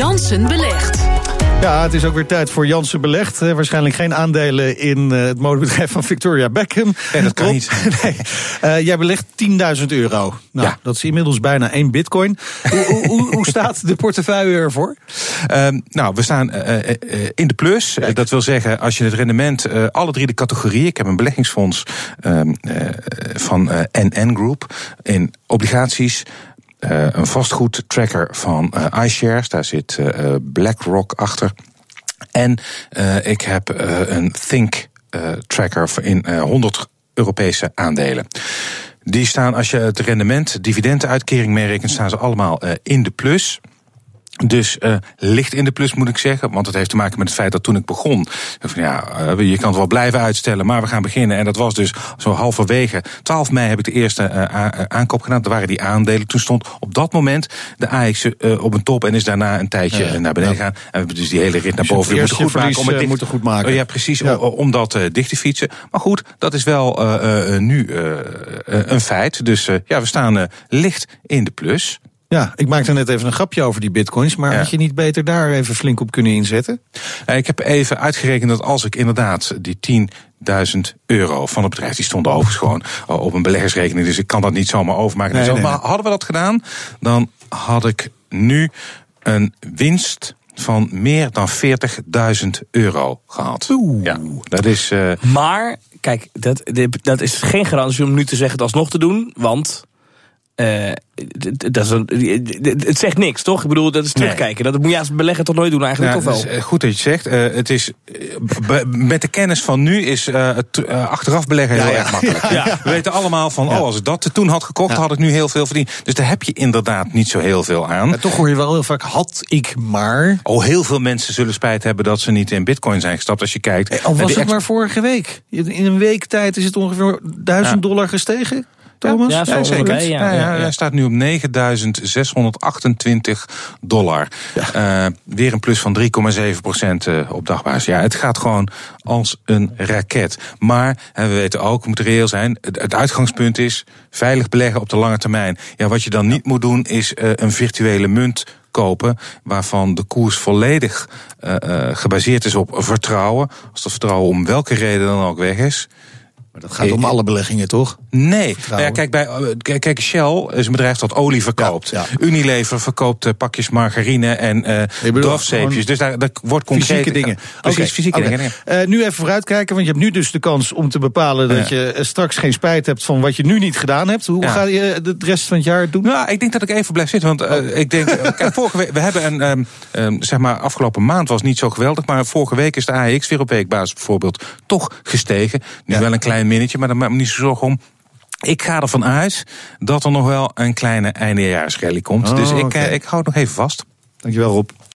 Jansen belegt. Ja, het is ook weer tijd voor Jansen belegd. Uh, waarschijnlijk geen aandelen in uh, het modebedrijf van Victoria Beckham. Nee, dat kan niet. nee. Uh, jij belegt 10.000 euro. Nou, Ja. dat is inmiddels bijna één bitcoin. hoe, hoe, hoe, hoe staat de portefeuille ervoor? Ehm, nou, we staan eh, eh, eh, in de plus. Eh, dat wil zeggen, als je het rendement, eh, alle drie de categorieën. Ik heb een beleggingsfonds ehm, eh, van eh, NN Group in obligaties. Eh, een vastgoed tracker van eh, iShares, daar zit eh, BlackRock achter. En ik heb een Think tracker in eh, 100 Europese aandelen. Die staan, als je het rendement, dividendenuitkering meerekent, staan ze allemaal in de plus. Dus eh licht in de plus moet ik zeggen. Want het heeft te maken met het feit dat toen ik begon. Van, ja, eh, je kan het wel blijven uitstellen, maar we gaan beginnen. En dat was dus zo halverwege. 12 mei heb ik de eerste eh, aankoop gedaan. Dat waren die aandelen. Toen stond op dat moment de AX op een top. En is daarna een tijdje Ja, naar beneden ja. gegaan. En we hebben dus die hele rit naar Dus je boven eerst goed maken. Om verlies, het dicht- moeten goed maken. Oh, ja, precies. Ja. o- Om dat dicht te fietsen. Maar goed, dat is wel nu een feit. Dus ja, we staan licht in de plus. Ja, ik maakte net even een grapje over die bitcoins. Maar Ja. had je niet beter daar even flink op kunnen inzetten? Eh, Ik heb even uitgerekend dat als ik inderdaad die 10.000 euro van het bedrijf, die stonden overigens gewoon op een beleggersrekening, dus ik kan dat niet zomaar overmaken. Nee, Dus nee, maar hadden we dat gedaan, dan had ik nu een winst van meer dan 40.000 euro gehad. Oeh. Ja, dat is. eh, Maar, kijk, dat, dat is geen garantie om nu te zeggen het alsnog te doen. Want eh, dat is een, d- het zegt niks, toch? Ik bedoel, dat is Nee. terugkijken. Dat moet je als belegger toch nooit doen eigenlijk, Nou, of het wel? is, eh, goed dat je het zegt. Eh, het is, met de kennis van nu is eh, het achteraf beleggen heel Ja, erg makkelijk. We weten allemaal van, oh, als ik dat toen had gekocht, Ja. had ik nu heel veel verdiend. Dus daar heb je inderdaad niet zo heel veel aan. Maar toch hoor je wel heel vaak, had ik maar... Oh, heel veel mensen zullen spijt hebben dat ze niet in bitcoin zijn gestapt. Als je kijkt. Al was het maar vorige week. In een week tijd is het ongeveer 1000 dollar gestegen, Thomas? Ja, zeker. ongeveer, ja. Hij staat nu op 9628 dollar. Eh, weer een plus van 3,7 procent eh, op dagbasis. Ja, het gaat gewoon als een raket. Maar we weten ook, we moeten reëel zijn. Het, het uitgangspunt is veilig beleggen op de lange termijn. Ja, wat je dan niet moet doen, is eh, een virtuele munt kopen waarvan de koers volledig gebaseerd is op vertrouwen. Als dat vertrouwen om welke reden dan ook weg is. Maar dat gaat om alle beleggingen, toch? Nee. Nou ja, kijk, bij, eh, kijk, Shell is een bedrijf dat olie verkoopt. Ja, ja. Unilever verkoopt eh, pakjes margarine en drafzeepjes. gewoon Dus daar, daar wordt concreet. Fysieke dingen. Precies, Oké, fysieke dingen. Nu even vooruitkijken, want je hebt nu dus de kans om te bepalen dat je straks geen spijt hebt van wat je nu niet gedaan hebt. Hoe ga je de rest van het jaar doen? Nou, ik denk dat ik even blijf zitten. Want eh, ik denk, kijk, vorige week, we hebben een, ehm, ehm, zeg maar, afgelopen maand was niet zo geweldig. Maar vorige week is de AEX weer op weekbasis bijvoorbeeld toch gestegen. Nu wel een klein minnetje, maar daar maak ik me niet zo zorgen om. Ik ga ervan uit dat er nog wel een kleine eindejaarsrally komt. Oh, dus ik, eh, ik hou het nog even vast. Dankjewel Rob.